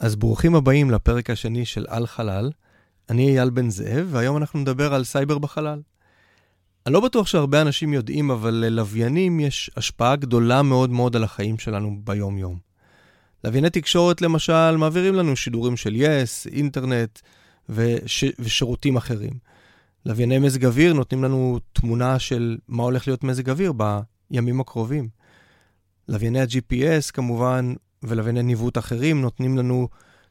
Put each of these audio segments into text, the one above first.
אז ברוכים הבאים לפרק השני של על חלל. אני אייל בן זאב, והיום אנחנו נדבר על סייבר בחלל. אני לא בטוח שהרבה אנשים יודעים, אבל ללוויינים יש השפעה גדולה מאוד מאוד על החיים שלנו ביום-יום. לווייני תקשורת, למשל, מעבירים לנו שידורים של yes, yes, אינטרנט וש... ושירותים אחרים. לווייני מזג אוויר נותנים לנו תמונה של מה הולך להיות מזג אוויר בימים הקרובים. לווייני ה-GPS, כמובן, ולווייני ניווט אחרים נותנים לנו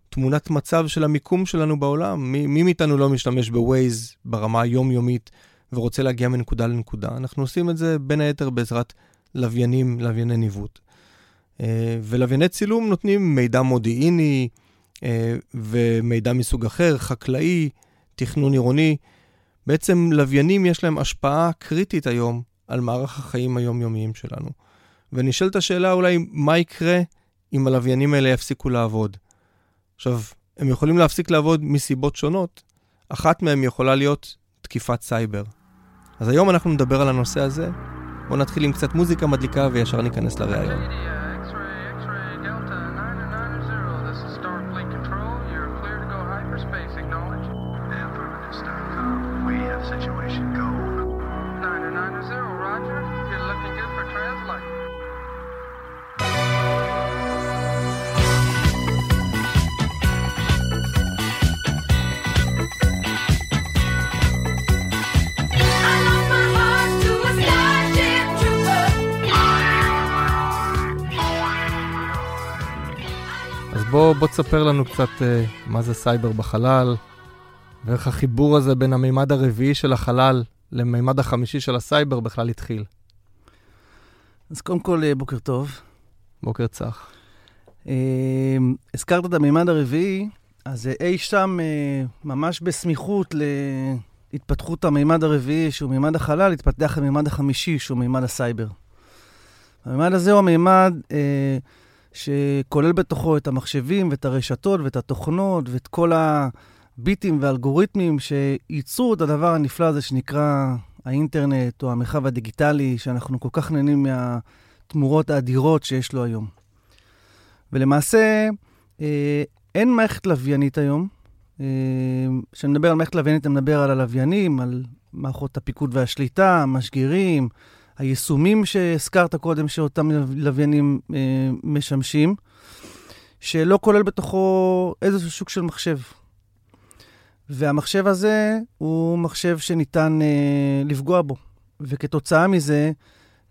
תמונת מצב של המיקום שלנו בעולם. מי, מי מאיתנו לא משתמש בווייז ברמה היומיומית ורוצה להגיע מנקודה לנקודה? אנחנו עושים את זה בין היתר בעזרת לוויינים, לווייני ניווט. אה, ולווייני צילום נותנים מידע מודיעיני אה, ומידע מסוג אחר, חקלאי, תכנון עירוני. בעצם לוויינים יש להם השפעה קריטית היום על מערך החיים היומיומיים שלנו. ונשאלת השאלה אולי, מה יקרה אם הלוויינים האלה יפסיקו לעבוד? עכשיו, הם יכולים להפסיק לעבוד מסיבות שונות. אחת מהן יכולה להיות תקיפת סייבר. אז היום אנחנו נדבר על הנושא הזה. בואו נתחיל עם קצת מוזיקה מדליקה וישר ניכנס לראיון. בוא, תספר לנו קצת uh, מה זה סייבר בחלל, ואיך החיבור הזה בין המימד הרביעי של החלל למימד החמישי של הסייבר בכלל התחיל. אז קודם כל, אה, בוקר טוב. בוקר צח. Uh, הזכרת את המימד הרביעי, אז אי שם, uh, ממש בסמיכות להתפתחות המימד הרביעי, שהוא מימד החלל, התפתח המימד החמישי, שהוא מימד הסייבר. המימד הזה הוא המימד... Uh, שכולל בתוכו את המחשבים ואת הרשתות ואת התוכנות ואת כל הביטים והאלגוריתמים שייצרו את הדבר הנפלא הזה שנקרא האינטרנט או המרחב הדיגיטלי, שאנחנו כל כך נהנים מהתמורות האדירות שיש לו היום. ולמעשה, אה, אין מערכת לוויינית היום. אה, כשאני מדבר על מערכת לוויינית, אני מדבר על הלוויינים, על מערכות הפיקוד והשליטה, המשגרים, היישומים שהזכרת קודם, שאותם לוויינים אה, משמשים, שלא כולל בתוכו איזשהו שוק של מחשב. והמחשב הזה הוא מחשב שניתן אה, לפגוע בו, וכתוצאה מזה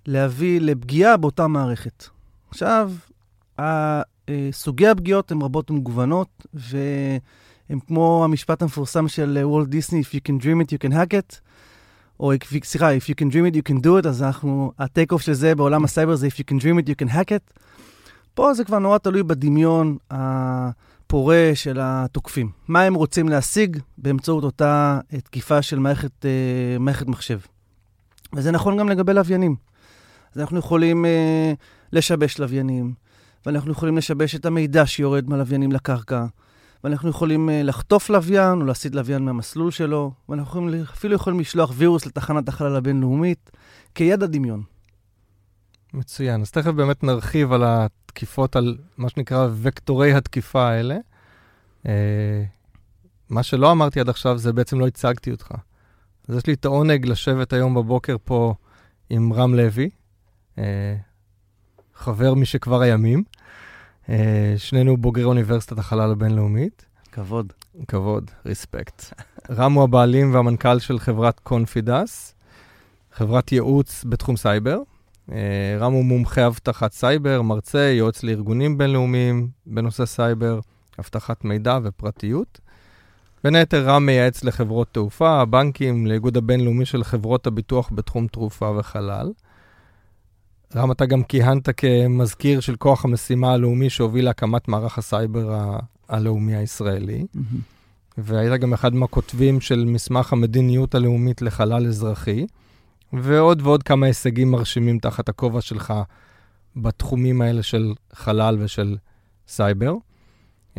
להביא לפגיעה באותה מערכת. עכשיו, אה, סוגי הפגיעות הן רבות ומגוונות, והן כמו המשפט המפורסם של וולט דיסני, If you can dream it, you can hack it. או סליחה, If you can dream it, you can do it, אז אנחנו, ה take off של זה בעולם הסייבר זה If you can dream it, you can hack it. פה זה כבר נורא תלוי בדמיון הפורה של התוקפים. מה הם רוצים להשיג באמצעות אותה תקיפה של מערכת, uh, מערכת מחשב. וזה נכון גם לגבי לוויינים. אז אנחנו יכולים uh, לשבש לוויינים, ואנחנו יכולים לשבש את המידע שיורד מהלוויינים לקרקע. ואנחנו יכולים אה, לחטוף לוויין או להסיט לוויין מהמסלול שלו, ואנחנו יכולים, אפילו יכולים לשלוח וירוס לתחנת החלל הבינלאומית כידע דמיון. מצוין. אז תכף באמת נרחיב על התקיפות, על מה שנקרא וקטורי התקיפה האלה. אה, מה שלא אמרתי עד עכשיו זה בעצם לא הצגתי אותך. אז יש לי את העונג לשבת היום בבוקר פה עם רם לוי, אה, חבר משכבר הימים. אה, שנינו בוגרי אוניברסיטת החלל הבינלאומית. כבוד. כבוד, ריספקט. רם הוא הבעלים והמנכ"ל של חברת קונפידס, חברת ייעוץ בתחום סייבר. אה, רם הוא מומחה אבטחת סייבר, מרצה, יועץ לארגונים בינלאומיים בנושא סייבר, אבטחת מידע ופרטיות. בין היתר, רם מייעץ לחברות תעופה, בנקים, לאיגוד הבינלאומי של חברות הביטוח בתחום תעופה וחלל. רם, אתה גם כיהנת כמזכיר של כוח המשימה הלאומי שהוביל להקמת מערך הסייבר ה- הלאומי הישראלי, mm-hmm. והיית גם אחד מהכותבים של מסמך המדיניות הלאומית לחלל אזרחי, ועוד ועוד כמה הישגים מרשימים תחת הכובע שלך בתחומים האלה של חלל ושל סייבר. Uh,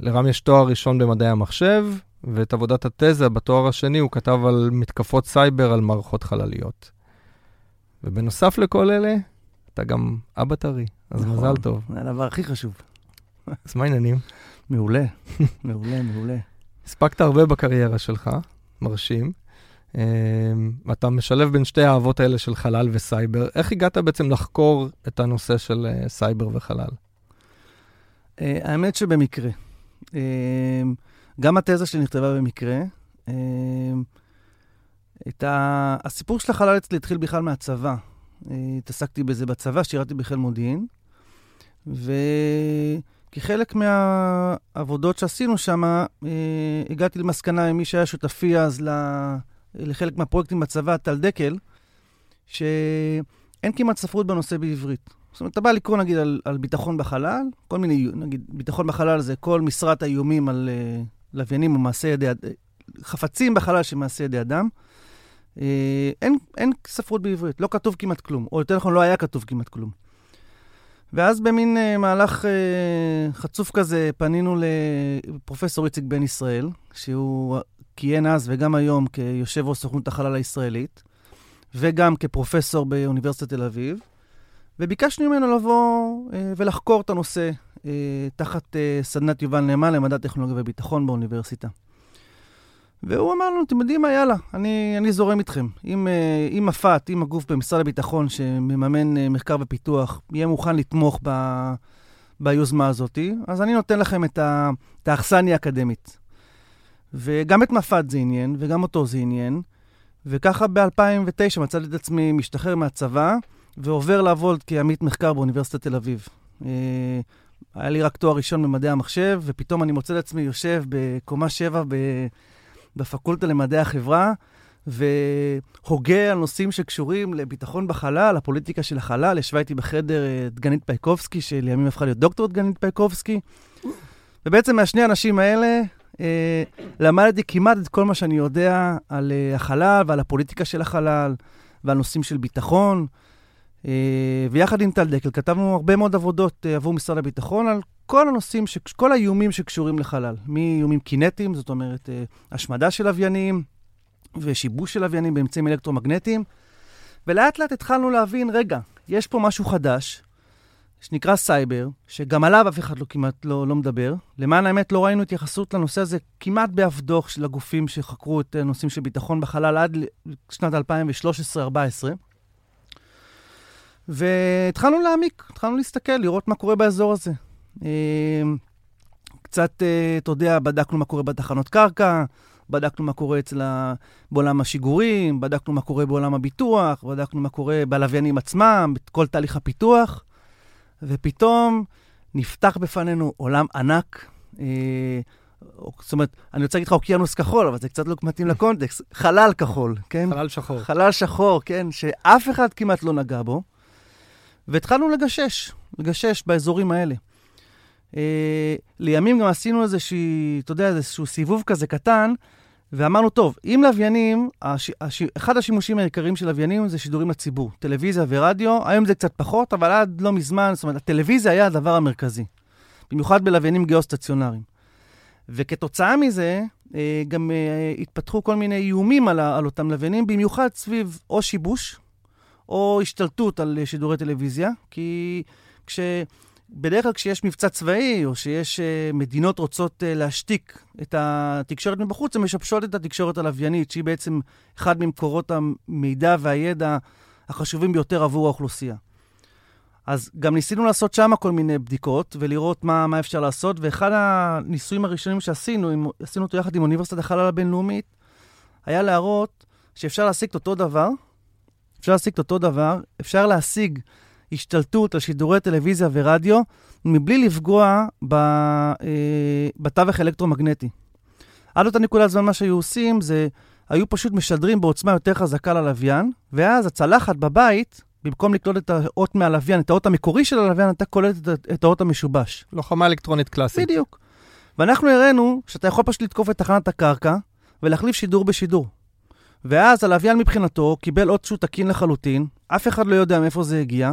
לרם יש תואר ראשון במדעי המחשב, ואת עבודת התזה בתואר השני הוא כתב על מתקפות סייבר על מערכות חלליות. ובנוסף לכל אלה, אתה גם אבא טרי, אז נכון, מזל טוב. זה הדבר הכי חשוב. אז מה העניינים? מעולה, מעולה, מעולה. הספקת הרבה בקריירה שלך, מרשים. אתה משלב בין שתי האהבות האלה של חלל וסייבר. איך הגעת בעצם לחקור את הנושא של סייבר וחלל? האמת שבמקרה. גם התזה שלי נכתבה במקרה. את ה... הסיפור של החלל אצלי התחיל בכלל מהצבא. התעסקתי בזה בצבא, שירתי בחיל מודיעין, וכחלק מהעבודות שעשינו שם, אה, הגעתי למסקנה עם מי שהיה שותפי אז לחלק מהפרויקטים בצבא, טל דקל, שאין כמעט ספרות בנושא בעברית. זאת אומרת, אתה בא לקרוא נגיד על, על ביטחון בחלל, כל מיני, נגיד, ביטחון בחלל זה כל משרת האיומים על uh, לוויינים או מעשי ידי, חפצים בחלל שמעשי ידי אדם. אה, אין, אין ספרות בעברית, לא כתוב כמעט כלום, או יותר נכון, לא היה כתוב כמעט כלום. ואז במין uh, מהלך uh, חצוף כזה פנינו לפרופסור איציק בן ישראל, שהוא כיהן אז וגם היום כיושב ראש סוכנות החלל הישראלית, וגם כפרופסור באוניברסיטת תל אביב, וביקשנו ממנו לבוא uh, ולחקור את הנושא uh, תחת uh, סדנת יובל נאמן למדע טכנולוגיה וביטחון באוניברסיטה. והוא אמר לנו, אתם יודעים מה, יאללה, אני, אני זורם איתכם. אם, אה, אם מפת, אם הגוף במשרד הביטחון שמממן אה, מחקר ופיתוח, יהיה מוכן לתמוך ב, ביוזמה הזאת, אז אני נותן לכם את, האכסניה האקדמית. וגם את מפת זה עניין, וגם אותו זה עניין. וככה ב-2009 מצאתי את עצמי משתחרר מהצבא, ועובר לעבוד כעמית מחקר באוניברסיטת תל אביב. אה, היה לי רק תואר ראשון במדעי המחשב, ופתאום אני מוצא את עצמי יושב בקומה 7 ב... בפקולטה למדעי החברה, והוגה על נושאים שקשורים לביטחון בחלל, הפוליטיקה של החלל. ישבה איתי בחדר אה, דגנית פייקובסקי, שלימים הפכה להיות דוקטור דגנית פייקובסקי. ובעצם מהשני האנשים האלה אה, למדתי כמעט את כל מה שאני יודע על אה, החלל ועל הפוליטיקה של החלל ועל נושאים של ביטחון. אה, ויחד עם טל דקל כתבנו הרבה מאוד עבודות אה, עבור משרד הביטחון על כל הנושאים, ש... כל האיומים שקשורים לחלל, מאיומים קינטיים, זאת אומרת, אה, השמדה של לוויינים ושיבוש של לוויינים באמצעים אלקטרומגנטיים, ולאט לאט התחלנו להבין, רגע, יש פה משהו חדש, שנקרא סייבר, שגם עליו אף אחד לא כמעט לא, לא מדבר. למען האמת, לא ראינו התייחסות לנושא הזה כמעט באף דוח של הגופים שחקרו את הנושאים של ביטחון בחלל עד שנת 2013-2014. והתחלנו להעמיק, התחלנו להסתכל, לראות מה קורה באזור הזה. אה, קצת, אה, אתה יודע, בדקנו מה קורה בתחנות קרקע, בדקנו מה קורה אצל ה... בעולם השיגורים, בדקנו מה קורה בעולם הביטוח, בדקנו מה קורה בלוויינים עצמם, בכל תהליך הפיתוח, ופתאום נפתח בפנינו עולם ענק. אה, זאת אומרת, אני רוצה להגיד לך אוקיינוס כחול, אבל זה קצת לא מתאים לקונטקסט. חלל כחול, כן? חלל שחור. חלל שחור, כן? שאף אחד כמעט לא נגע בו. והתחלנו לגשש, לגשש באזורים האלה. אה, לימים גם עשינו איזשהו, אתה יודע, איזשהו סיבוב כזה קטן, ואמרנו, טוב, אם לוויינים, הש, הש, אחד השימושים העיקריים של לוויינים זה שידורים לציבור, טלוויזיה ורדיו, היום זה קצת פחות, אבל עד לא מזמן, זאת אומרת, הטלוויזיה היה הדבר המרכזי, במיוחד בלוויינים גיאו-סטציונריים. וכתוצאה מזה, אה, גם אה, התפתחו כל מיני איומים על, על אותם לוויינים, במיוחד סביב או שיבוש, או השתלטות על שידורי טלוויזיה, כי כש... בדרך כלל כשיש מבצע צבאי, או שיש uh, מדינות רוצות uh, להשתיק את התקשורת מבחוץ, הן משבשות את התקשורת הלוויינית, שהיא בעצם אחד ממקורות המידע והידע החשובים ביותר עבור האוכלוסייה. אז גם ניסינו לעשות שם כל מיני בדיקות ולראות מה, מה אפשר לעשות, ואחד הניסויים הראשונים שעשינו, עם, עשינו אותו יחד עם אוניברסיטת החלל הבינלאומית, היה להראות שאפשר להשיג את אותו דבר, אפשר להשיג את אותו דבר, אפשר להשיג השתלטות על שידורי טלוויזיה ורדיו, מבלי לפגוע ב, אה, בתווך אלקטרומגנטי. עד אותה נקודת זמן מה שהיו עושים זה, היו פשוט משדרים בעוצמה יותר חזקה ללוויין, ואז הצלחת בבית, במקום לקלוט את האות מהלוויין, את האות המקורי של הלוויין, אתה קולט את, את האות המשובש. לוחמה אלקטרונית קלאסית. בדיוק. ואנחנו הראינו שאתה יכול פשוט לתקוף את תחנת הקרקע ולהחליף שידור בשידור. ואז הלוויין מבחינתו קיבל אות שהוא תקין לחלוטין, אף אחד לא יודע מאיפה זה הגיע,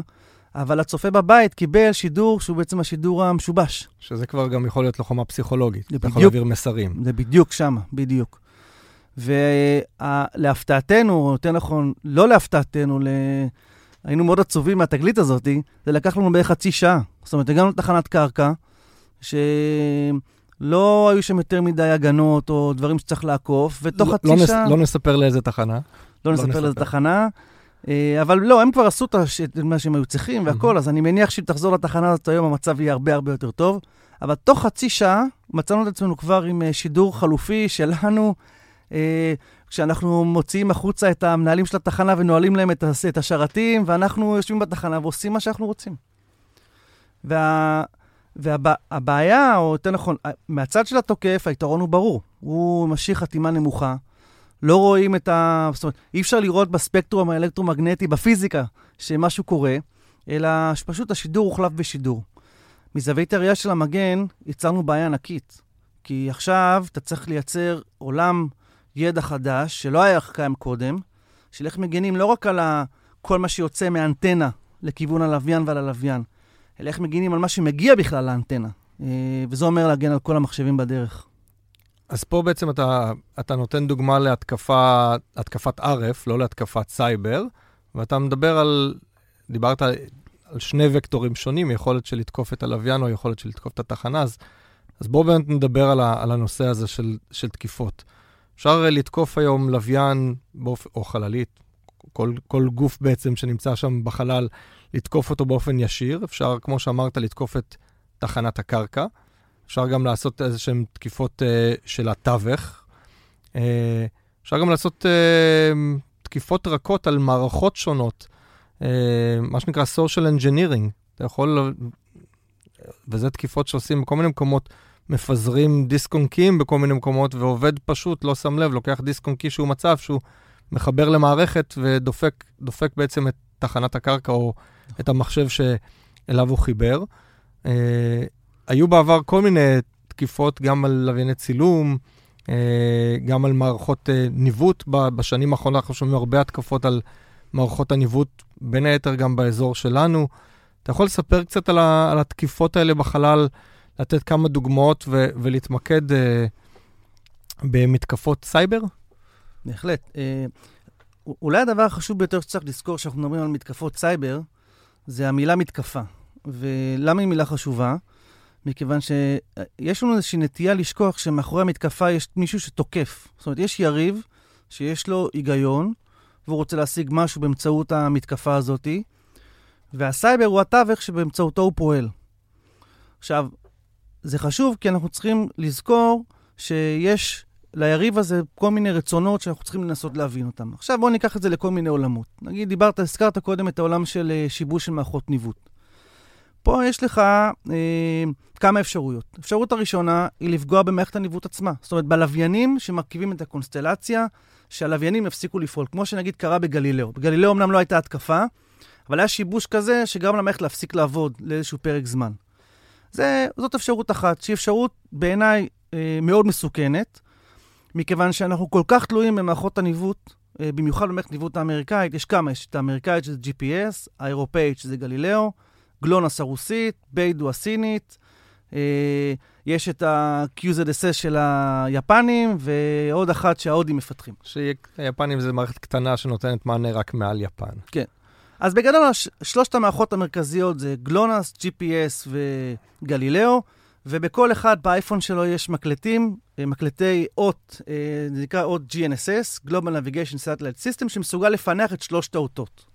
אבל הצופה בבית קיבל שידור שהוא בעצם השידור המשובש. שזה כבר גם יכול להיות לוחמה פסיכולוגית. זה יכול להעביר מסרים. זה בדיוק שמה, בדיוק. ולהפתעתנו, או יותר נכון, לא להפתעתנו, ל... היינו מאוד עצובים מהתגלית הזאת, זה לקח לנו בערך חצי שעה. זאת אומרת, הגענו לתחנת קרקע, ש... לא היו שם יותר מדי הגנות או דברים שצריך לעקוף, ותוך לא, חצי לא שעה... נס, לא נספר לאיזה תחנה. לא נספר לאיזה תחנה. אה, אבל לא, הם כבר עשו את מה שהם היו צריכים והכול, אז אני מניח שאם תחזור לתחנה הזאת היום, המצב יהיה הרבה הרבה יותר טוב. אבל תוך חצי שעה מצאנו את עצמנו כבר עם אה, שידור חלופי שלנו, אה, כשאנחנו מוציאים החוצה את המנהלים של התחנה ונועלים להם את השרתים, ואנחנו יושבים בתחנה ועושים מה שאנחנו רוצים. וה... והבעיה, או יותר נכון, מהצד של התוקף, היתרון הוא ברור. הוא משאיר חתימה נמוכה, לא רואים את ה... זאת אומרת, אי אפשר לראות בספקטרום האלקטרומגנטי, בפיזיקה, שמשהו קורה, אלא שפשוט השידור הוחלף בשידור. מזווית הראייה של המגן, יצרנו בעיה ענקית. כי עכשיו אתה צריך לייצר עולם ידע חדש, שלא היה קיים קודם, של איך מגנים לא רק על כל מה שיוצא מהאנטנה לכיוון הלוויין ועל הלוויין, אלא איך מגינים על מה שמגיע בכלל לאנטנה. אה, וזה אומר להגן על כל המחשבים בדרך. אז פה בעצם אתה, אתה נותן דוגמה להתקפת ערף, לא להתקפת סייבר, ואתה מדבר על, דיברת על, על שני וקטורים שונים, יכולת של לתקוף את הלוויין או יכולת של לתקוף את התחנה, אז, אז בואו באמת נדבר על, ה, על הנושא הזה של, של תקיפות. אפשר לתקוף היום לוויין באופ... או חללית, כל, כל גוף בעצם שנמצא שם בחלל, לתקוף אותו באופן ישיר. אפשר, כמו שאמרת, לתקוף את תחנת הקרקע. אפשר גם לעשות איזה שהן תקיפות uh, של התווך. Uh, אפשר גם לעשות uh, תקיפות רכות על מערכות שונות, uh, מה שנקרא social engineering. אתה יכול, וזה תקיפות שעושים בכל מיני מקומות, מפזרים דיסק און קיים בכל מיני מקומות, ועובד פשוט, לא שם לב, לוקח דיסק און קי שהוא מצב שהוא מחבר למערכת ודופק בעצם את תחנת הקרקע או את המחשב שאליו הוא חיבר. היו בעבר כל מיני תקיפות, גם על לווייני צילום, אה, גם על מערכות אה, ניווט. בשנים האחרונות אנחנו שומעים הרבה התקפות על מערכות הניווט, בין היתר גם באזור שלנו. אתה יכול לספר קצת על, ה, על התקיפות האלה בחלל, לתת כמה דוגמאות ו, ולהתמקד אה, במתקפות סייבר? בהחלט. אה, אולי הדבר החשוב ביותר שצריך לזכור כשאנחנו מדברים על מתקפות סייבר, זה המילה מתקפה. ולמה היא מילה חשובה? מכיוון שיש לנו איזושהי נטייה לשכוח שמאחורי המתקפה יש מישהו שתוקף. זאת אומרת, יש יריב שיש לו היגיון, והוא רוצה להשיג משהו באמצעות המתקפה הזאת, והסייבר הוא התווך שבאמצעותו הוא פועל. עכשיו, זה חשוב כי אנחנו צריכים לזכור שיש ליריב הזה כל מיני רצונות שאנחנו צריכים לנסות להבין אותם. עכשיו בואו ניקח את זה לכל מיני עולמות. נגיד, דיברת, הזכרת קודם את העולם של אה, שיבוש של מערכות ניווט. פה יש לך אה, כמה אפשרויות. האפשרות הראשונה היא לפגוע במערכת הניווט עצמה. זאת אומרת, בלוויינים שמרכיבים את הקונסטלציה, שהלוויינים יפסיקו לפעול, כמו שנגיד קרה בגלילאו. בגלילאו אמנם לא הייתה התקפה, אבל היה שיבוש כזה שגרם למערכת להפסיק לעבוד לאיזשהו פרק זמן. זה, זאת אפשרות אחת, שהיא אפשרות בעיניי אה, מאוד מסוכנת, מכיוון שאנחנו כל כך תלויים במערכות הניווט, אה, במיוחד במערכת הניווט האמריקאית, יש כמה, יש את האמריקאית שזה GPS, האירופאית שזה גלילאו, גלונס הרוסית, ביידו הסינית, יש את ה-QZSS של היפנים, ועוד אחת שההודים מפתחים. שהיפנים זה מערכת קטנה שנותנת מענה רק מעל יפן. כן. אז בגדול, שלושת המערכות המרכזיות זה גלונס, GPS וגלילאו, ובכל אחד באייפון שלו יש מקלטים, אה, מקלטי אות, אה, זה נקרא אות GNSS, Global Navigation Satellite System, שמסוגל לפענח את שלושת האותות.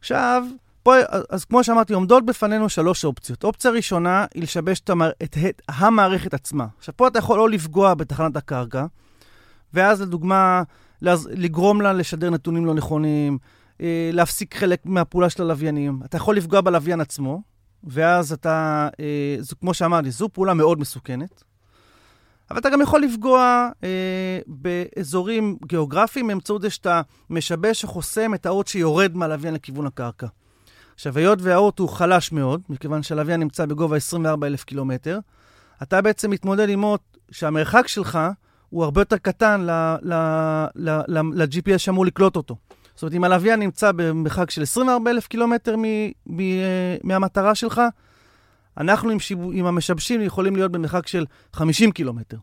עכשיו, פה, אז כמו שאמרתי, עומדות בפנינו שלוש אופציות. אופציה ראשונה היא לשבש את, המע... את, המערכת עצמה. עכשיו, פה אתה יכול או לפגוע בתחנת הקרקע, ואז לדוגמה, לגרום לה לשדר נתונים לא נכונים, אה, להפסיק חלק מהפעולה של הלוויינים. אתה יכול לפגוע בלוויין עצמו, ואז אתה, אה, זו, כמו שאמרתי, זו פעולה מאוד מסוכנת. אבל אתה גם יכול לפגוע אה, באזורים גיאוגרפיים באמצעות זה שאתה משבש או חוסם את האות שיורד מהלוויין לכיוון הקרקע. עכשיו, היות והאות הוא חלש מאוד, מכיוון שהלוויין נמצא בגובה 24,000 קילומטר, אתה בעצם מתמודד עם אות שהמרחק שלך הוא הרבה יותר קטן ל-GPS שאמור לקלוט אותו. זאת אומרת, אם הלוויין נמצא במרחק של 24,000 קילומטר מ- מהמטרה שלך, אנחנו עם, שיב... עם המשבשים יכולים להיות במרחק של 50 קילומטר.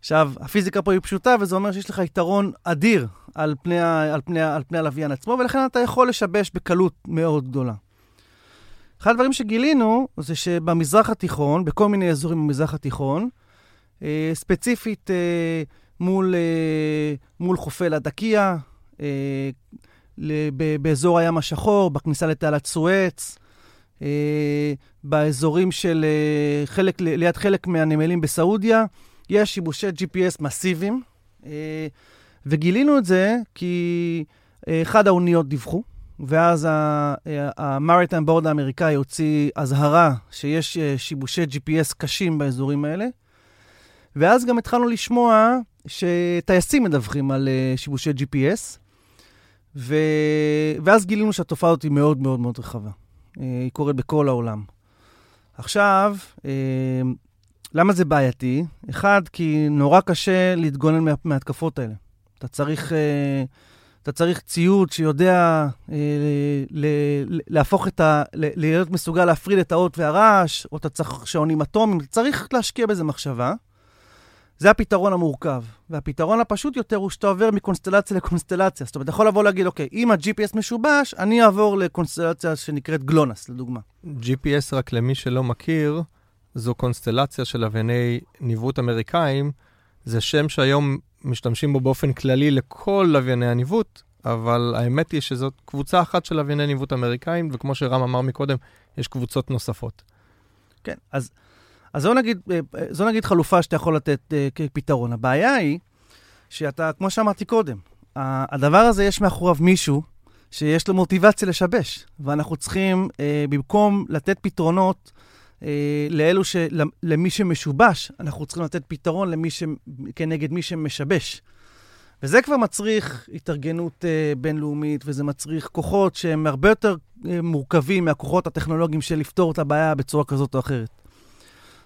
עכשיו, הפיזיקה פה היא פשוטה, וזה אומר שיש לך יתרון אדיר על פני, על פני, על פני הלוויין עצמו, ולכן אתה יכול לשבש בקלות מאוד גדולה. אחד הדברים שגילינו זה שבמזרח התיכון, בכל מיני אזורים במזרח התיכון, אה, ספציפית אה, מול, אה, מול חופי לדקיה, אה, באזור הים השחור, בכניסה לתעלת סואץ, אה, באזורים של אה, חלק, ליד חלק מהנמלים בסעודיה, יש שיבושי GPS מסיביים, אה, וגילינו את זה כי אחד האוניות דיווחו, ואז המריטיים בורד האמריקאי הוציא אזהרה שיש שיבושי GPS קשים באזורים האלה, ואז גם התחלנו לשמוע שטייסים מדווחים על שיבושי GPS, ו... ואז גילינו שהתופעה הזאת היא מאוד מאוד מאוד רחבה. היא קורית בכל העולם. עכשיו, למה זה בעייתי? אחד, כי נורא קשה להתגונן מה, מההתקפות האלה. אתה צריך, uh, אתה צריך ציוד שיודע ל, להפוך את ה... להיות מסוגל להפריד את האות והרעש, או אתה צריך שעונים אטומיים, צריך להשקיע בזה מחשבה. זה הפתרון המורכב. והפתרון הפשוט יותר הוא שאתה עובר מקונסטלציה לקונסטלציה. זאת אומרת, אתה יכול לבוא להגיד, אוקיי, אם ה-GPS משובש, אני אעבור לקונסטלציה שנקראת גלונס, לדוגמה. GPS, רק למי שלא מכיר, זו קונסטלציה של לווייני ניווט אמריקאים. זה שם שהיום משתמשים בו באופן כללי לכל לווייני הניווט, אבל האמת היא שזאת קבוצה אחת של לווייני ניווט אמריקאים, וכמו שרם אמר מקודם, יש קבוצות נוספות. כן, אז, אז זו, נגיד, אה, זו נגיד חלופה שאתה יכול לתת uh, כפתרון. הבעיה היא שאתה, כמו שאמרתי קודם, הדבר הזה יש מאחוריו מישהו שיש לו מוטיבציה לשבש, ואנחנו צריכים, במקום לתת פתרונות, אה, לאלו ש... למי שמשובש, אנחנו צריכים לתת פתרון למי ש... כנגד מי שמשבש. וזה כבר מצריך התארגנות אה, בינלאומית, וזה מצריך כוחות שהם הרבה יותר אה, מורכבים מהכוחות הטכנולוגיים של לפתור את הבעיה בצורה כזאת או אחרת.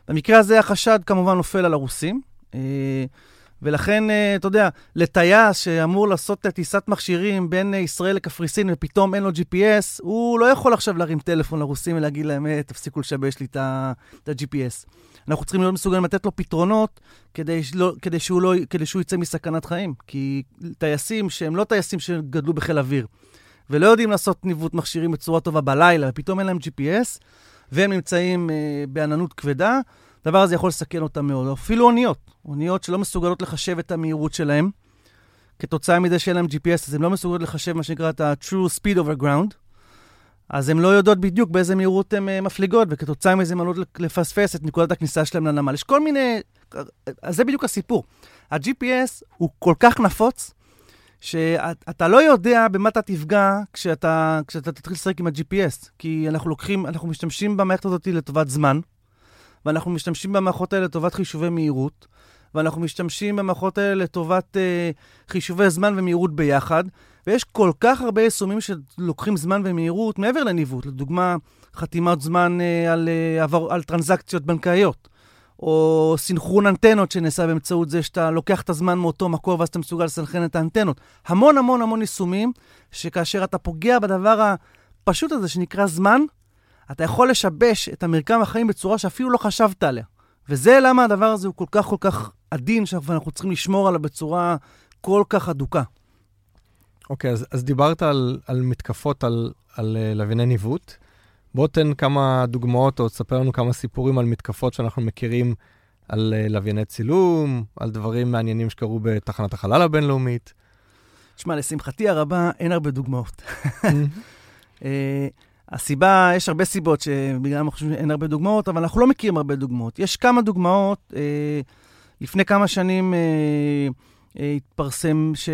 במקרה הזה החשד כמובן נופל על הרוסים. אה, ולכן, אה, אתה יודע, לטייס שאמור לעשות טיסת מכשירים בין ישראל לקפריסין ופתאום אין לו GPS, הוא לא יכול עכשיו להרים טלפון לרוסים ולהגיד להם, אה, תפסיקו לשבש לי את ה-GPS. אנחנו צריכים להיות מסוגלים לתת לו פתרונות כדי, שלא, כדי, שהוא לא, כדי שהוא יצא מסכנת חיים. כי טייסים שהם לא טייסים שגדלו בחיל אוויר, ולא יודעים לעשות ניווט מכשירים בצורה טובה בלילה, ופתאום אין להם GPS, והם נמצאים אה, בעננות כבדה, הדבר הזה יכול לסכן אותם מאוד. אפילו אוניות, אוניות שלא מסוגלות לחשב את המהירות שלהם. כתוצאה מזה שאין להם GPS, אז הן לא מסוגלות לחשב מה שנקרא את ה-true speed over ground. אז הן לא יודעות בדיוק באיזה מהירות הן uh, מפליגות, וכתוצאה מזה הן עלולות לפספס את נקודת הכניסה שלהם לנמל. יש כל מיני... אז זה בדיוק הסיפור. ה-GPS הוא כל כך נפוץ, שאתה לא יודע במה אתה תפגע כשאתה, כשאתה תתחיל לשחק עם ה-GPS. כי אנחנו לוקחים, אנחנו משתמשים במערכת הזאת לטובת זמן. ואנחנו משתמשים במערכות האלה לטובת חישובי מהירות, ואנחנו משתמשים במערכות האלה לטובת אה, חישובי זמן ומהירות ביחד, ויש כל כך הרבה יישומים שלוקחים זמן ומהירות מעבר לניווט, לדוגמה, חתימת זמן אה, על, אה, עבר, על טרנזקציות בנקאיות. או סינכרון אנטנות שנעשה באמצעות זה שאתה לוקח את הזמן מאותו מקור ואז אתה מסוגל לסנכרן את האנטנות. המון המון המון יישומים, שכאשר אתה פוגע בדבר הפשוט הזה שנקרא זמן, אתה יכול לשבש את המרקם החיים בצורה שאפילו לא חשבת עליה. וזה למה הדבר הזה הוא כל כך כל כך עדין, שאנחנו צריכים לשמור עליו בצורה כל כך הדוקה. אוקיי, okay, אז, אז דיברת על, על מתקפות על, על uh, לווייני ניווט. בוא תן כמה דוגמאות, או תספר לנו כמה סיפורים על מתקפות שאנחנו מכירים על uh, לווייני צילום, על דברים מעניינים שקרו בתחנת החלל הבינלאומית. תשמע, לשמחתי הרבה, אין הרבה דוגמאות. הסיבה, יש הרבה סיבות שבגלל אנחנו חושבים שאין הרבה דוגמאות, אבל אנחנו לא מכירים הרבה דוגמאות. יש כמה דוגמאות. אה, לפני כמה שנים אה, אה, התפרסם ש,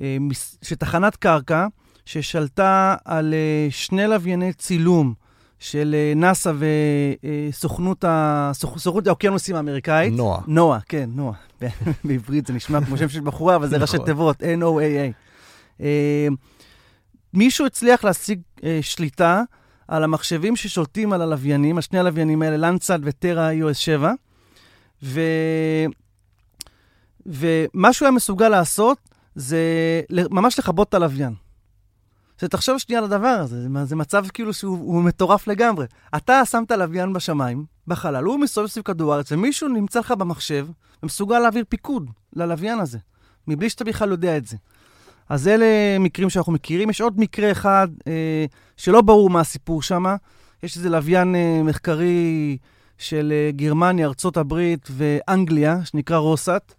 אה, שתחנת קרקע ששלטה על אה, שני לווייני צילום של אה, נאס"א וסוכנות אה, האוקיינוסים האמריקאית. נועה. נועה, כן, נועה. בעברית זה נשמע כמו שם של בחורה, אבל זה ראשי נכון. תיבות, N-O-A-A. אה, מישהו הצליח להשיג אה, שליטה על המחשבים ששולטים על הלוויינים, על שני הלוויינים האלה, לנדסאט וטרה iOS 7, ו... ומה שהוא היה מסוגל לעשות זה ממש לכבות את הלוויין. תחשוב שנייה על הדבר הזה, זה, זה מצב כאילו שהוא מטורף לגמרי. אתה שמת לוויין בשמיים, בחלל, הוא מסתובב סביב כדור הארץ, ומישהו נמצא לך במחשב ומסוגל להעביר פיקוד ללוויין הזה, מבלי שאתה בכלל יודע את זה. אז אלה מקרים שאנחנו מכירים. יש עוד מקרה אחד אה, שלא ברור מה הסיפור שם. יש איזה לוויין אה, מחקרי של אה, גרמניה, ארצות הברית ואנגליה, שנקרא רוסאט,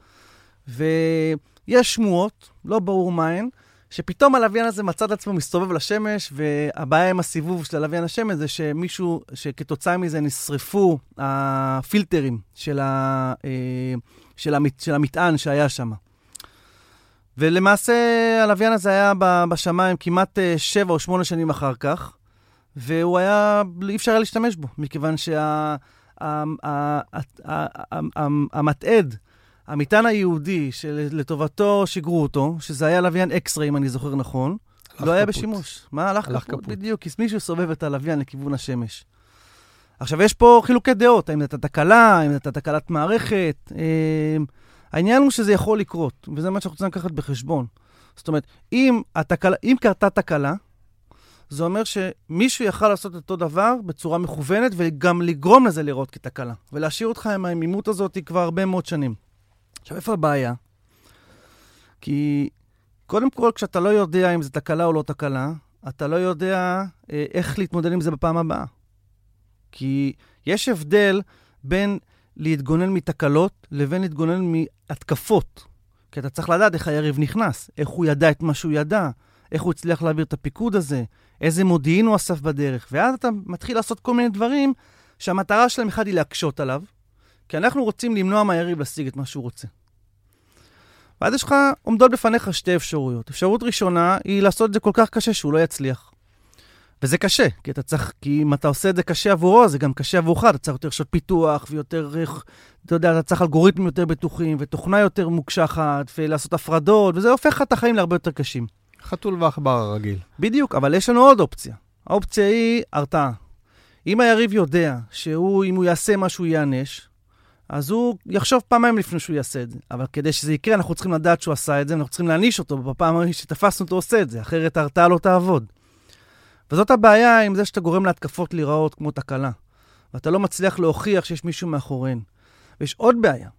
ויש שמועות, לא ברור מה הן, שפתאום הלוויין הזה מצא את עצמו מסתובב לשמש, והבעיה עם הסיבוב של הלוויין השמש זה שמישהו, שכתוצאה מזה נשרפו הפילטרים של, ה, אה, של, המת, של המטען שהיה שם. ולמעשה הלוויין הזה היה בשמיים כמעט אה, שבע או שמונה שנים אחר כך, והוא היה, אי אפשר היה להשתמש בו, מכיוון שהמטעד, המטען היהודי שלטובתו שיגרו אותו, שזה היה לוויין אקס-ריי, אם אני זוכר נכון, לא היה בשימוש. מה הלך כפות? בדיוק, כי מישהו סובב את הלוויין לכיוון השמש. עכשיו, יש פה חילוקי דעות, האם זו תקלה, האם זו תקלת מערכת. העניין הוא שזה יכול לקרות, וזה מה שאנחנו צריכים לקחת בחשבון. זאת אומרת, אם, התקלה, אם קרתה תקלה, זה אומר שמישהו יכל לעשות אותו דבר בצורה מכוונת וגם לגרום לזה לראות כתקלה, ולהשאיר אותך עם העמימות הזאת כבר הרבה מאוד שנים. עכשיו, איפה הבעיה? כי קודם כל, כשאתה לא יודע אם זו תקלה או לא תקלה, אתה לא יודע אה, איך להתמודד עם זה בפעם הבאה. כי יש הבדל בין להתגונן מתקלות לבין להתגונן מהתקפות. כי אתה צריך לדעת איך היריב נכנס, איך הוא ידע את מה שהוא ידע, איך הוא הצליח להעביר את הפיקוד הזה, איזה מודיעין הוא אסף בדרך. ואז אתה מתחיל לעשות כל מיני דברים שהמטרה שלהם אחד היא להקשות עליו, כי אנחנו רוצים למנוע מהיריב להשיג את מה שהוא רוצה. ואז יש לך, עומדות בפניך שתי אפשרויות. אפשרות ראשונה היא לעשות את זה כל כך קשה שהוא לא יצליח. וזה קשה, כי אתה צריך, כי אם אתה עושה את זה קשה עבורו, זה גם קשה עבורך, אתה צריך יותר שעות פיתוח, ויותר, אתה יודע, אתה צריך אלגוריתמים יותר בטוחים, ותוכנה יותר מוקשחת, ולעשות הפרדות, וזה הופך לך את החיים להרבה יותר קשים. חתול ועכבר הרגיל. בדיוק, אבל יש לנו עוד אופציה. האופציה היא הרתעה. אם היריב יודע שהוא, אם הוא יעשה משהו, ייענש, אז הוא יחשוב פעמיים לפני שהוא יעשה את זה. אבל כדי שזה יקרה, אנחנו צריכים לדעת שהוא עשה את זה, ואנחנו צריכים להעניש אותו בפעם שתפסנו אותו עושה את זה, אחרת ההרתעה לא תעבוד. וזאת הבעיה עם זה שאתה גורם להתקפות להיראות כמו תקלה, ואתה לא מצליח להוכיח שיש מישהו מאחוריהן. ויש עוד בעיה,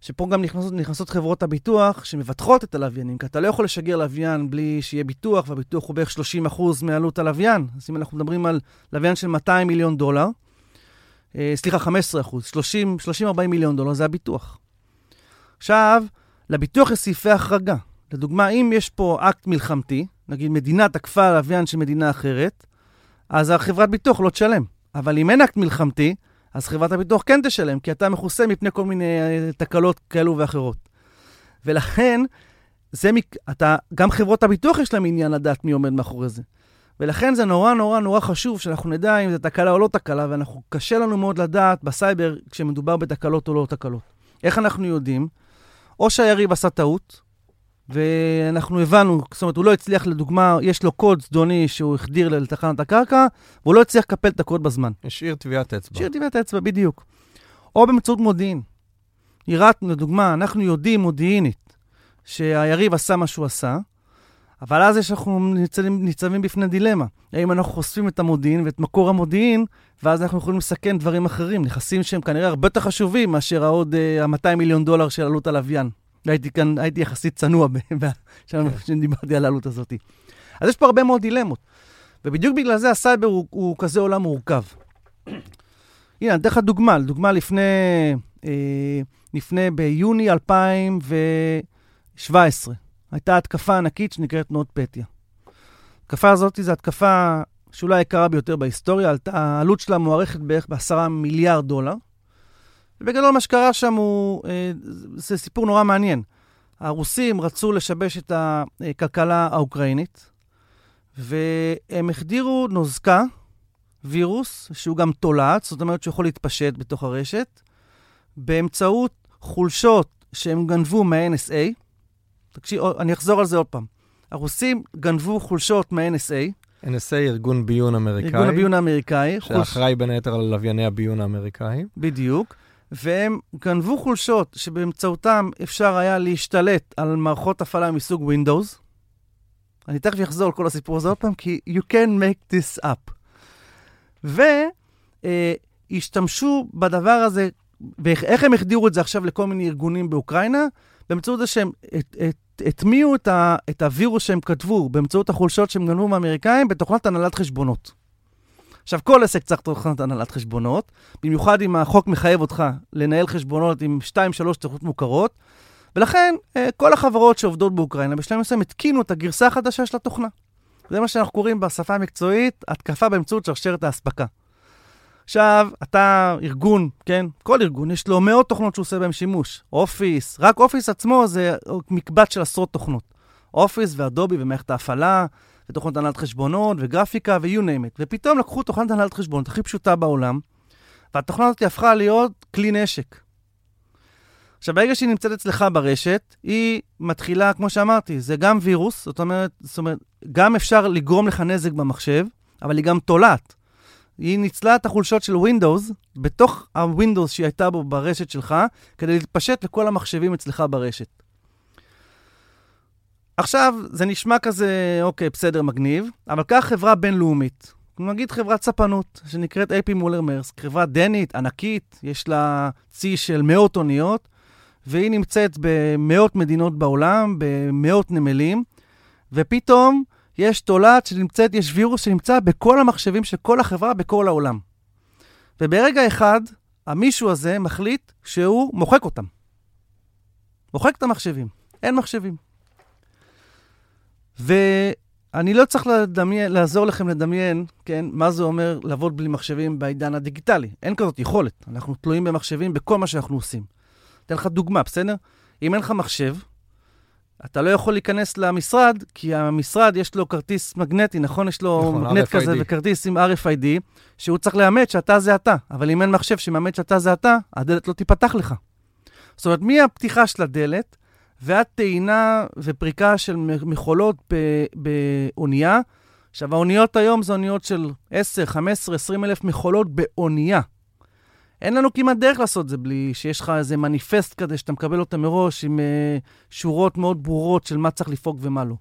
שפה גם נכנסות, נכנסות חברות הביטוח שמבטחות את הלוויינים, כי אתה לא יכול לשגר לוויין בלי שיהיה ביטוח, והביטוח הוא בערך 30% מעלות הלוויין. אז אם אנחנו מדברים על לוויין של 200 מיליון דולר, אה, סליחה, 15%, 30-40 מיליון דולר זה הביטוח. עכשיו, לביטוח יש סעיפי החרגה. לדוגמה, אם יש פה אקט מלחמתי, נגיד מדינה תקפה לוויין של מדינה אחרת, אז החברת ביטוח לא תשלם. אבל אם אין אקט מלחמתי, אז חברת הביטוח כן תשלם, כי אתה מכוסה מפני כל מיני אה, תקלות כאלו ואחרות. ולכן, זה, אתה, גם חברות הביטוח יש להם עניין לדעת מי עומד מאחורי זה. ולכן זה נורא נורא נורא חשוב שאנחנו נדע אם זה תקלה או לא תקלה, ואנחנו, קשה לנו מאוד לדעת בסייבר כשמדובר בתקלות או לא תקלות. איך אנחנו יודעים? או שהיריב עשה טעות, ואנחנו הבנו, זאת אומרת, הוא לא הצליח, לדוגמה, יש לו קוד זדוני שהוא החדיר לתחנת הקרקע, והוא לא הצליח לקפל את הקוד בזמן. השאיר טביעת אצבע. השאיר טביעת אצבע, בדיוק. או באמצעות מודיעין. ירדנו, לדוגמה, אנחנו יודעים מודיעינית שהיריב עשה מה שהוא עשה, אבל אז יש אנחנו ניצבים, ניצבים בפני דילמה. האם אנחנו חושפים את המודיעין ואת מקור המודיעין, ואז אנחנו יכולים לסכן דברים אחרים, נכסים שהם כנראה הרבה יותר חשובים מאשר העוד ה-200 uh, מיליון דולר של עלות הלוויין. הייתי כאן, הייתי יחסית צנוע כשדיברתי כן. על העלות הזאת. אז יש פה הרבה מאוד דילמות. ובדיוק בגלל זה הסייבר הוא, הוא כזה עולם מורכב. הנה, אני אתן לך דוגמה. דוגמה לפני, אה, לפני ביוני 2017, הייתה התקפה ענקית שנקראת נוט פטיה. התקפה הזאת זו התקפה שאולי היקרה ביותר בהיסטוריה, העלות שלה מוערכת בערך בעשרה מיליארד דולר. ובגדול מה שקרה שם הוא, אה, זה סיפור נורא מעניין. הרוסים רצו לשבש את הכלכלה האוקראינית, והם החדירו נוזקה, וירוס, שהוא גם תולעת, זאת אומרת שהוא יכול להתפשט בתוך הרשת, באמצעות חולשות שהם גנבו מה-NSA. תקשיב, אני אחזור על זה עוד פעם. הרוסים גנבו חולשות מה-NSA. NSA, ארגון ביון אמריקאי. ארגון הביון האמריקאי. שאחראי חולש... בין היתר על לווייני הביון האמריקאי. בדיוק. והם גנבו חולשות שבאמצעותם אפשר היה להשתלט על מערכות הפעלה מסוג Windows. אני תכף אחזור על כל הסיפור הזה עוד פעם, כי you can make this up. והשתמשו uh, בדבר הזה, ואיך הם החדירו את זה עכשיו לכל מיני ארגונים באוקראינה? באמצעות זה שהם את, את, הטמיעו את, ה, את הווירוס שהם כתבו באמצעות החולשות שהם גנבו מהאמריקאים בתוכנת הנהלת חשבונות. עכשיו, כל עסק צריך תוכנת הנהלת חשבונות, במיוחד אם החוק מחייב אותך לנהל חשבונות עם 2-3 תוכנות מוכרות, ולכן אה, כל החברות שעובדות באוקראינה בשלב מסוים התקינו את הגרסה החדשה של התוכנה. זה מה שאנחנו קוראים בשפה המקצועית, התקפה באמצעות שרשרת האספקה. עכשיו, אתה ארגון, כן? כל ארגון, יש לו מאות תוכנות שהוא עושה בהן שימוש. אופיס, רק אופיס עצמו זה מקבץ של עשרות תוכנות. אופיס ואדובי ומערכת ההפעלה, ותוכנות הנהלת חשבונות, וגרפיקה, ו-you name it. ופתאום לקחו תוכנת הנהלת חשבונות הכי פשוטה בעולם, והתוכנה הזאת הפכה להיות כלי נשק. עכשיו, ברגע שהיא נמצאת אצלך ברשת, היא מתחילה, כמו שאמרתי, זה גם וירוס, זאת אומרת, זאת אומרת, גם אפשר לגרום לך נזק במחשב, אבל היא גם תולעת. היא ניצלה את החולשות של Windows בתוך ה-Windows שהיא הייתה בו ברשת שלך, כדי להתפשט לכל המחשבים אצלך ברשת. עכשיו, זה נשמע כזה, אוקיי, בסדר, מגניב, אבל קח חברה בינלאומית, נגיד חברת ספנות, שנקראת AP מולר מרסק, חברה דנית, ענקית, יש לה צי של מאות אוניות, והיא נמצאת במאות מדינות בעולם, במאות נמלים, ופתאום יש תולעת שנמצאת, יש וירוס שנמצא בכל המחשבים של כל החברה בכל העולם. וברגע אחד, המישהו הזה מחליט שהוא מוחק אותם. מוחק את המחשבים. אין מחשבים. ואני לא צריך לדמיין, לעזור לכם לדמיין, כן, מה זה אומר לעבוד בלי מחשבים בעידן הדיגיטלי. אין כזאת יכולת. אנחנו תלויים במחשבים בכל מה שאנחנו עושים. אתן לך דוגמה, בסדר? אם אין לך מחשב, אתה לא יכול להיכנס למשרד, כי המשרד יש לו כרטיס מגנטי, נכון? יש לו נכון, מגנט RFID. כזה וכרטיס עם RFID, שהוא צריך לאמת שאתה זה אתה. אבל אם אין מחשב שמאמת שאתה זה אתה, הדלת לא תיפתח לך. זאת אומרת, מהפתיחה של הדלת ועד טעינה ופריקה של מכולות באונייה, עכשיו, האוניות היום זה אוניות של 10, 15, 20 אלף מכולות באונייה. אין לנו כמעט דרך לעשות זה בלי שיש לך איזה מניפסט כזה שאתה מקבל אותה מראש עם uh, שורות מאוד ברורות של מה צריך לפרוק ומה לא.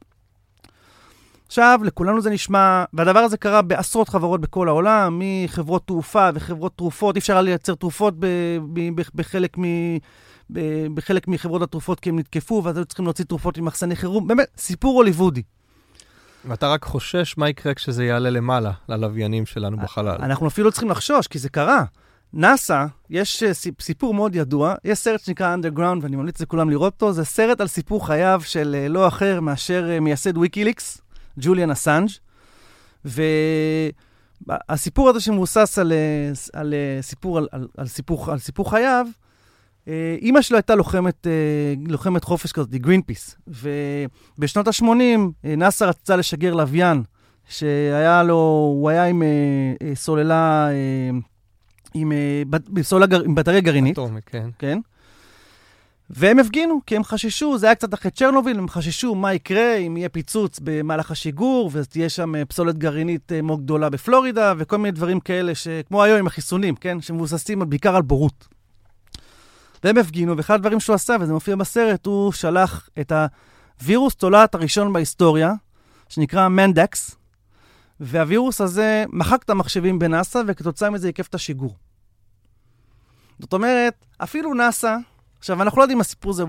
עכשיו, לכולנו זה נשמע, והדבר הזה קרה בעשרות חברות בכל העולם, מחברות תעופה וחברות תרופות, אי אפשר היה לייצר תרופות ב, ב, ב, בחלק, מ, בחלק מחברות התרופות כי הם נתקפו, ואז היו צריכים להוציא תרופות עם מחסני חירום, באמת, סיפור הוליוודי. ואתה רק חושש מה יקרה כשזה יעלה למעלה, ללוויינים שלנו בחלל. אנחנו אפילו צריכים לחשוש, כי זה קרה. נאסא, יש אה, סיפור מאוד ידוע, יש סרט שנקרא Underground, ואני ממליץ לכולם לראות אותו, זה סרט על סיפור חייו של אה, לא אחר מאשר אה, מייסד ויקיליקס, ג'וליאן אסנג', והסיפור הזה שמבוסס על, על, סיפור, על, על, על, סיפור, על סיפור חייו, אימא שלו הייתה לוחמת, לוחמת חופש כזאת, גרין פיס, ובשנות ה-80 נאסא רצה לשגר לוויין, שהיה לו, הוא היה עם סוללה עם, אה, בסולה, עם בטריה גרעינית. אטומית, כן. כן. והם הפגינו, כי הם חששו, זה היה קצת אחרי צ'רנוביל, הם חששו מה יקרה אם יהיה פיצוץ במהלך השיגור, ותהיה שם אה, פסולת גרעינית אה, מאוד גדולה בפלורידה, וכל מיני דברים כאלה, כמו היום עם החיסונים, כן? שמבוססים בעיקר על בורות. והם הפגינו, ואחד הדברים שהוא עשה, וזה מופיע בסרט, הוא שלח את הווירוס תולעת הראשון בהיסטוריה, שנקרא מנדקס, והווירוס הזה מחק את המחשבים בנאסא, וכתוצאה מזה עיקף את השיגור. זאת אומרת, אפילו נאסא, עכשיו, אנחנו לא יודעים אם הסיפור הזה,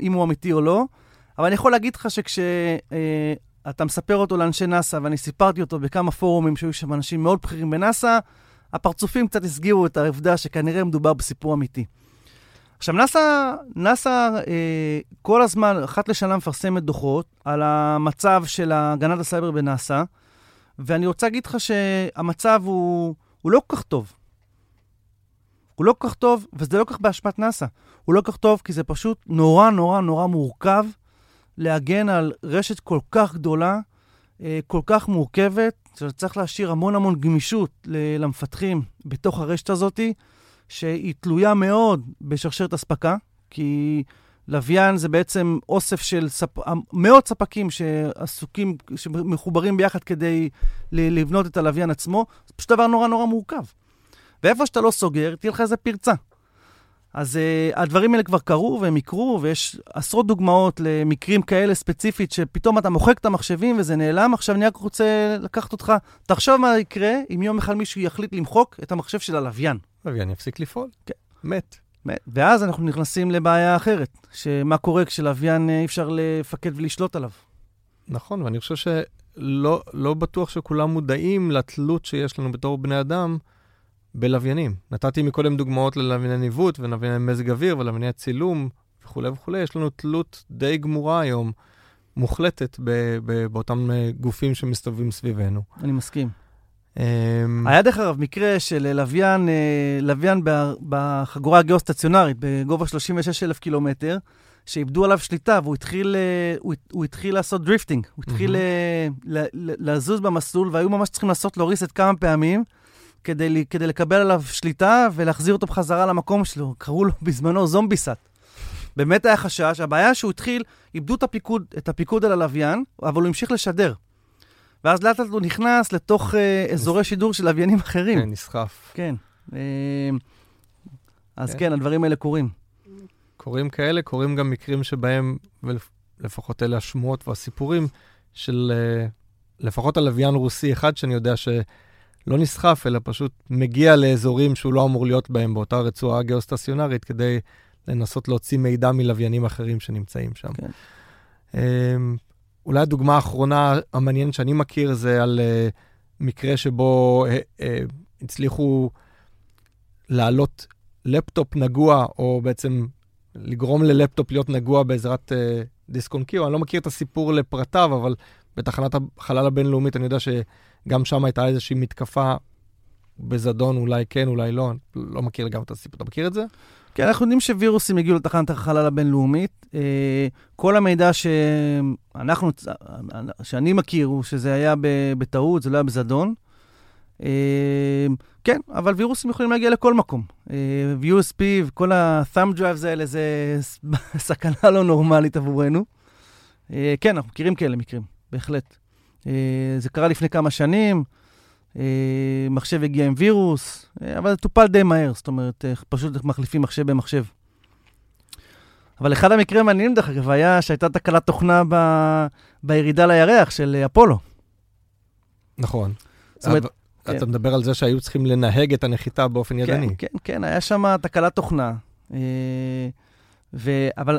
אם הוא אמיתי או לא, אבל אני יכול להגיד לך שכשאתה אה, מספר אותו לאנשי נאסא, ואני סיפרתי אותו בכמה פורומים שהיו שם אנשים מאוד בכירים בנאסא, הפרצופים קצת הסגירו את העובדה שכנראה מדובר בסיפור אמיתי. עכשיו, נאסא, נאסא אה, כל הזמן, אחת לשנה מפרסמת דוחות על המצב של הגנת הסייבר בנאסא, ואני רוצה להגיד לך שהמצב הוא, הוא לא כל כך טוב. הוא לא כל כך טוב, וזה לא כל כך באשמת נאס"א. הוא לא כל כך טוב כי זה פשוט נורא נורא נורא מורכב להגן על רשת כל כך גדולה, אה, כל כך מורכבת, שצריך להשאיר המון המון גמישות למפתחים בתוך הרשת הזאת, שהיא תלויה מאוד בשרשרת אספקה, כי לוויין זה בעצם אוסף של ספ... מאות ספקים שעסוקים, שמחוברים ביחד כדי לבנות את הלוויין עצמו, זה פשוט דבר נורא נורא מורכב. ואיפה שאתה לא סוגר, תהיה לך איזה פרצה. אז uh, הדברים האלה כבר קרו והם יקרו, ויש עשרות דוגמאות למקרים כאלה ספציפית, שפתאום אתה מוחק את המחשבים וזה נעלם. עכשיו אני רק רוצה לקחת אותך, תחשוב מה יקרה אם יום אחד מישהו יחליט למחוק את המחשב של הלוויין. הלוויין יפסיק לפעול. כן. מת. ואז אנחנו נכנסים לבעיה אחרת, שמה קורה כשלוויין אי אפשר לפקד ולשלוט עליו. נכון, ואני חושב שלא לא בטוח שכולם מודעים לתלות שיש לנו בתור בני אדם בלוויינים. נתתי מקודם דוגמאות ללווייני ניווט ולווייני מזג אוויר ולווייני צילום וכולי וכולי. יש לנו תלות די גמורה היום, מוחלטת, ב- ב- באותם אה, גופים שמסתובבים סביבנו. אני מסכים. Um... היה דרך אגב מקרה של לוויין, אה, לוויין בחגורה הגיאוסטציונרית בגובה 36,000 קילומטר, שאיבדו עליו שליטה והוא התחיל, אה, הוא, הוא התחיל לעשות drifting, הוא התחיל. לזוז במסלול והיו ממש צריכים לעשות לו reset כמה פעמים. כדי, כדי לקבל עליו שליטה ולהחזיר אותו בחזרה למקום שלו. קראו לו בזמנו Zombiesat. באמת היה חשש, הבעיה שהוא התחיל, איבדו את הפיקוד, את הפיקוד על הלוויין, אבל הוא המשיך לשדר. ואז לאט לאט הוא נכנס לתוך אה, אזורי שידור של לוויינים אחרים. כן, נסחף. כן. אה, אז כן. כן, הדברים האלה קורים. קורים כאלה, קורים גם מקרים שבהם, ולפחות אלה השמועות והסיפורים, של אה, לפחות הלוויין רוסי אחד, שאני יודע ש... לא נסחף, אלא פשוט מגיע לאזורים שהוא לא אמור להיות בהם באותה רצועה גיאוסטציונרית, כדי לנסות להוציא מידע מלוויינים אחרים שנמצאים שם. כן. אולי הדוגמה האחרונה המעניינת שאני מכיר זה על uh, מקרה שבו uh, uh, הצליחו להעלות לפטופ נגוע, או בעצם לגרום ללפטופ להיות נגוע בעזרת uh, דיסק און קיו. אני לא מכיר את הסיפור לפרטיו, אבל בתחנת החלל הבינלאומית אני יודע שגם שם הייתה איזושהי מתקפה בזדון, אולי כן, אולי לא, לא מכיר גם את הסיפור. אתה מכיר את זה? כן, אנחנו יודעים שווירוסים הגיעו לתחנת החלל הבינלאומית. אה, כל המידע שאנחנו, שאני מכיר הוא שזה היה בטעות, זה לא היה בזדון. אה, כן, אבל וירוסים יכולים להגיע לכל מקום. אה, USP וכל ה-thumb drives האלה זה סכנה לא נורמלית עבורנו. כן, אנחנו מכירים כאלה מקרים. בהחלט. אה, זה קרה לפני כמה שנים, אה, מחשב הגיע עם וירוס, אה, אבל זה טופל די מהר, זאת אומרת, פשוט מחליפים מחשב במחשב. אבל אחד המקרים המעניינים, דרך אגב, היה שהייתה תקלת תוכנה ב... בירידה לירח של אפולו. נכון. זאת אומרת, אתה כן. מדבר על זה שהיו צריכים לנהג את הנחיתה באופן כן, ידני. כן, כן, היה שם תקלת תוכנה. ו... אבל,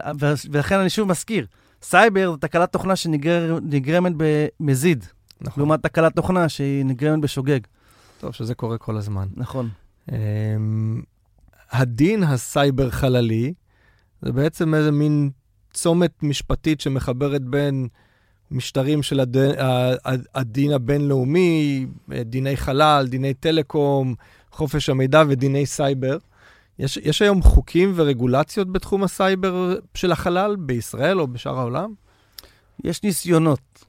ולכן אני שוב מזכיר, סייבר זה תקלת תוכנה שנגרמת במזיד, נכון. לעומת תקלת תוכנה שהיא נגרמת בשוגג. טוב, שזה קורה כל הזמן. נכון. Um, הדין הסייבר חללי זה בעצם איזה מין צומת משפטית שמחברת בין משטרים של הד... הדין הבינלאומי, דיני חלל, דיני טלקום, חופש המידע ודיני סייבר. יש, יש היום חוקים ורגולציות בתחום הסייבר של החלל בישראל או בשאר העולם? יש ניסיונות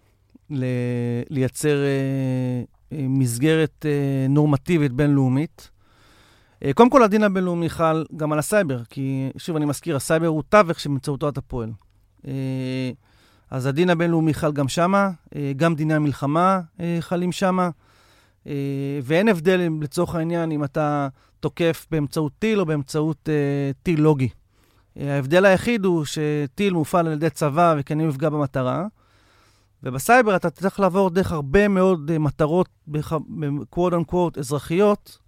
ל- לייצר אה, אה, מסגרת אה, נורמטיבית בינלאומית. אה, קודם כל, הדין הבינלאומי חל גם על הסייבר, כי שוב, אני מזכיר, הסייבר הוא תווך שבאמצעותו אתה פועל. אה, אז הדין הבינלאומי חל גם שמה, אה, גם דיני המלחמה אה, חלים שמה. אה, ואין הבדל, לצורך העניין, אם אתה תוקף באמצעות טיל או באמצעות אה, טיל לוגי. אה, ההבדל היחיד הוא שטיל מופעל על ידי צבא וכן יפגע במטרה, ובסייבר אתה צריך לעבור דרך הרבה מאוד אה, מטרות, קוואט אנקוואט, אזרחיות,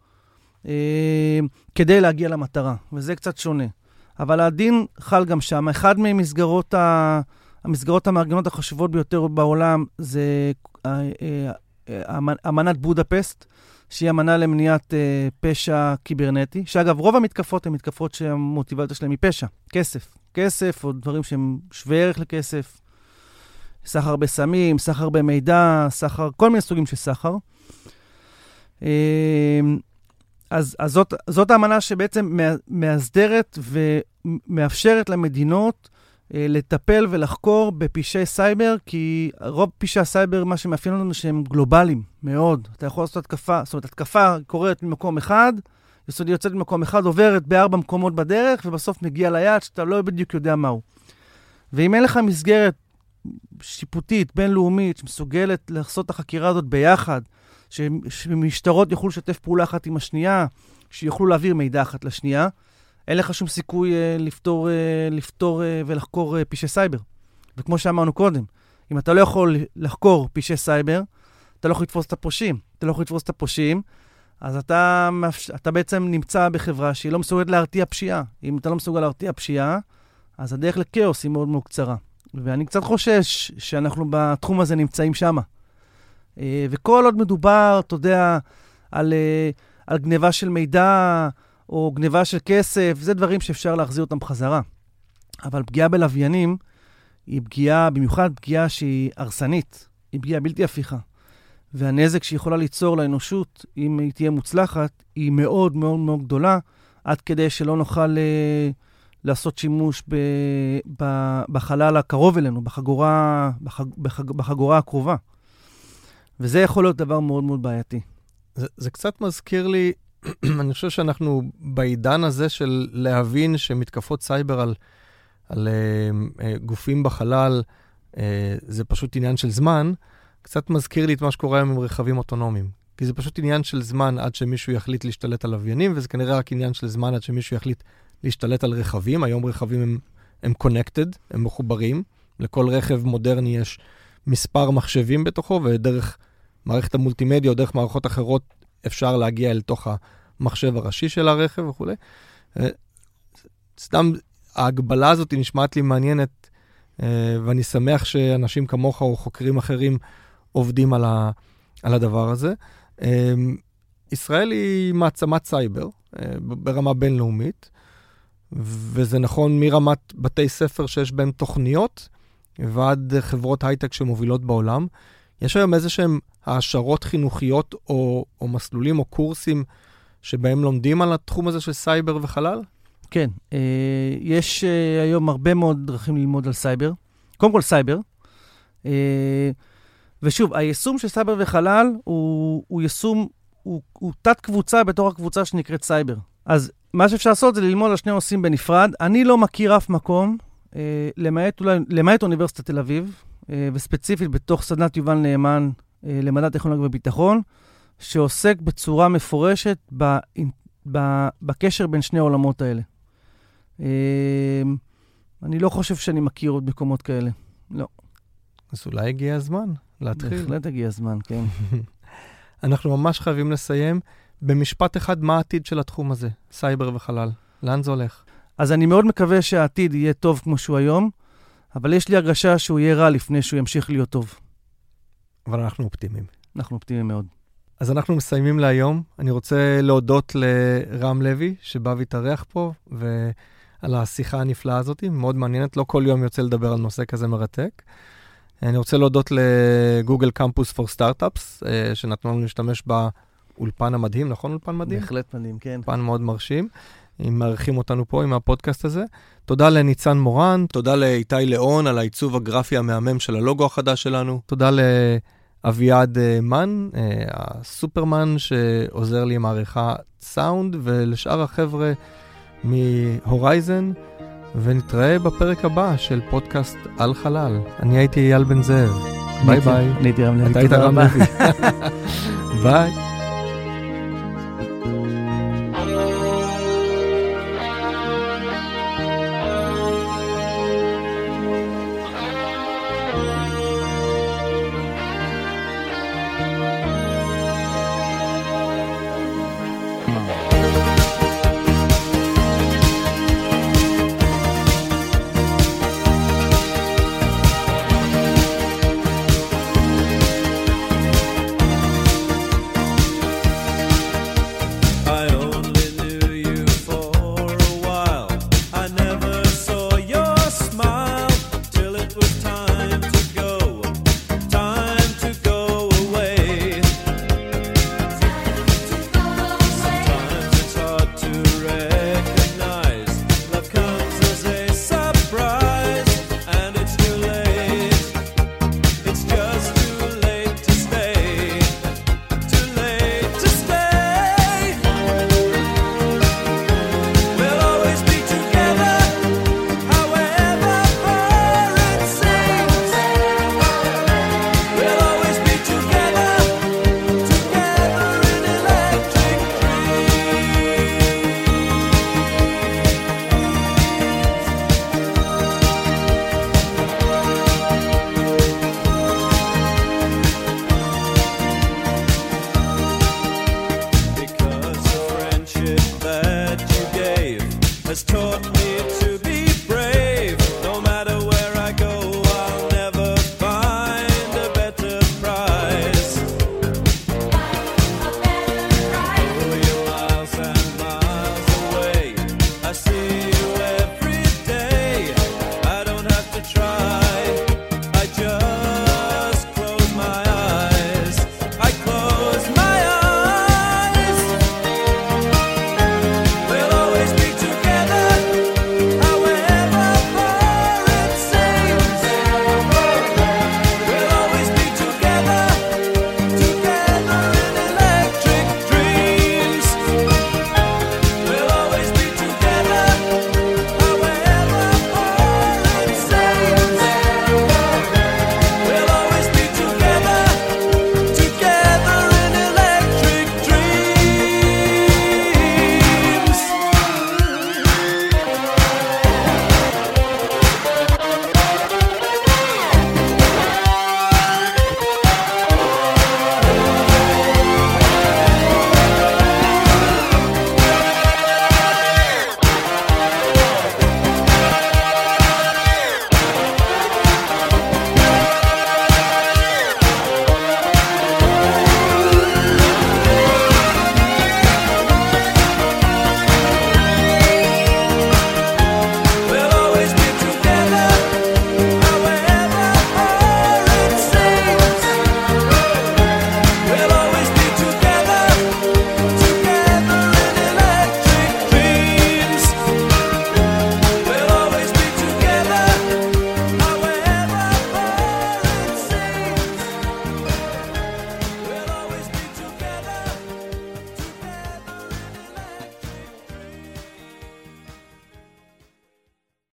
אה, כדי להגיע למטרה, וזה קצת שונה. אבל הדין חל גם שם. אחד ממסגרות ה... המסגרות המארגנות החשובות ביותר בעולם זה אה, אה, אמנת בודפסט, שהיא אמנה למניעת פשע קיברנטי, שאגב, רוב המתקפות הן מתקפות שהמוטיבציה שלהן היא פשע, כסף. כסף או דברים שהם שווי ערך לכסף, סחר בסמים, סחר במידע, סחר, כל מיני סוגים של סחר. אה, אז, אז זאת, זאת האמנה שבעצם מאסדרת ומאפשרת למדינות אה, לטפל ולחקור בפשעי סייבר, כי רוב פשעי הסייבר, מה שמאפיין אותם שהם גלובליים מאוד. אתה יכול לעשות התקפה, זאת אומרת, התקפה קורית ממקום אחד, יסודי יוצאת ממקום אחד, עוברת בארבע מקומות בדרך, ובסוף מגיע ליעד שאתה לא בדיוק יודע מהו. ואם אין לך מסגרת שיפוטית, בינלאומית, שמסוגלת לעשות את החקירה הזאת ביחד, שמשטרות יוכלו לשתף פעולה אחת עם השנייה, שיוכלו להעביר מידע אחת לשנייה, אין לך שום סיכוי uh, לפתור, uh, לפתור uh, ולחקור uh, פשעי סייבר. וכמו שאמרנו קודם, אם אתה לא יכול לחקור פשעי סייבר, אתה לא יכול לתפוס את הפושעים. אתה לא יכול לתפוס את הפושעים, אז אתה, אתה בעצם נמצא בחברה שהיא לא מסוגלת להרתיע פשיעה. אם אתה לא מסוגל להרתיע פשיעה, אז הדרך לכאוס היא מאוד מאוד קצרה. ואני קצת חושש שאנחנו בתחום הזה נמצאים שם. אה, וכל עוד מדובר, אתה יודע, על, אה, על גניבה של מידע או גניבה של כסף, זה דברים שאפשר להחזיר אותם בחזרה. אבל פגיעה בלוויינים היא פגיעה, במיוחד פגיעה שהיא הרסנית, היא פגיעה בלתי הפיכה. והנזק שהיא יכולה ליצור לאנושות, אם היא תהיה מוצלחת, היא מאוד מאוד מאוד גדולה, עד כדי שלא נוכל אה, לעשות שימוש ב, ב, בחלל הקרוב אלינו, בחגורה, בחג, בחג, בחגורה הקרובה. וזה יכול להיות דבר מאוד מאוד בעייתי. זה, זה קצת מזכיר לי, אני חושב שאנחנו בעידן הזה של להבין שמתקפות סייבר על, על uh, uh, גופים בחלל, uh, זה פשוט עניין של זמן. קצת מזכיר לי את מה שקורה היום עם רכבים אוטונומיים. כי זה פשוט עניין של זמן עד שמישהו יחליט להשתלט על לוויינים, וזה כנראה רק עניין של זמן עד שמישהו יחליט להשתלט על רכבים. היום רכבים הם, הם connected, הם מחוברים. לכל רכב מודרני יש מספר מחשבים בתוכו, ודרך מערכת המולטימדיה או דרך מערכות אחרות אפשר להגיע אל תוך המחשב הראשי של הרכב וכולי. אה, סתם, ההגבלה הזאת נשמעת לי מעניינת, אה, ואני שמח שאנשים כמוך או חוקרים אחרים עובדים על, ה, על הדבר הזה. אמ, ישראל היא מעצמת סייבר אה, ברמה בינלאומית, וזה נכון מרמת בתי ספר שיש בהם תוכניות ועד חברות הייטק שמובילות בעולם. יש היום איזה שהם העשרות חינוכיות או, או מסלולים או קורסים שבהם לומדים על התחום הזה של סייבר וחלל? כן, אה, יש אה, היום הרבה מאוד דרכים ללמוד על סייבר. קודם כל סייבר. ושוב, היישום של סייבר וחלל הוא, הוא יישום, הוא, הוא תת-קבוצה בתור הקבוצה שנקראת סייבר. אז מה שאפשר לעשות זה ללמוד על שני נושאים בנפרד. אני לא מכיר אף מקום, אה, למעט, אולי, למעט אוניברסיטת תל אביב, אה, וספציפית בתוך סדנת יובל נאמן אה, למדע טכנולוגיה וביטחון, שעוסק בצורה מפורשת ב, ב, בקשר בין שני העולמות האלה. אה, אני לא חושב שאני מכיר עוד מקומות כאלה, לא. אז אולי הגיע הזמן. להתחיל. בהחלט הגיע הזמן, כן. אנחנו ממש חייבים לסיים. במשפט אחד, מה העתיד של התחום הזה, סייבר וחלל? לאן זה הולך? אז אני מאוד מקווה שהעתיד יהיה טוב כמו שהוא היום, אבל יש לי הרגשה שהוא יהיה רע לפני שהוא ימשיך להיות טוב. אבל אנחנו אופטימיים. אנחנו אופטימיים מאוד. אז אנחנו מסיימים להיום. אני רוצה להודות לרם לוי, שבא והתארח פה, ועל השיחה הנפלאה הזאת, מאוד מעניינת. לא כל יום יוצא לדבר על נושא כזה מרתק. אני רוצה להודות לגוגל קמפוס פור סטארט-אפס, שנתנו לנו להשתמש באולפן המדהים, נכון אולפן מדהים? בהחלט מדהים, כן. אולפן מאוד מרשים. אם מארחים אותנו פה עם הפודקאסט הזה. תודה לניצן מורן, תודה לאיתי ליאון על העיצוב הגרפי המהמם של הלוגו החדש שלנו. תודה לאביעד אה, מן, אה, הסופרמן שעוזר לי עם העריכה סאונד, ולשאר החבר'ה מהורייזן. ונתראה בפרק הבא של פודקאסט על חלל. אני הייתי אייל בן זאב. ביי ביי. אני הייתי רם לוי. אתה היית רם לוי. ביי.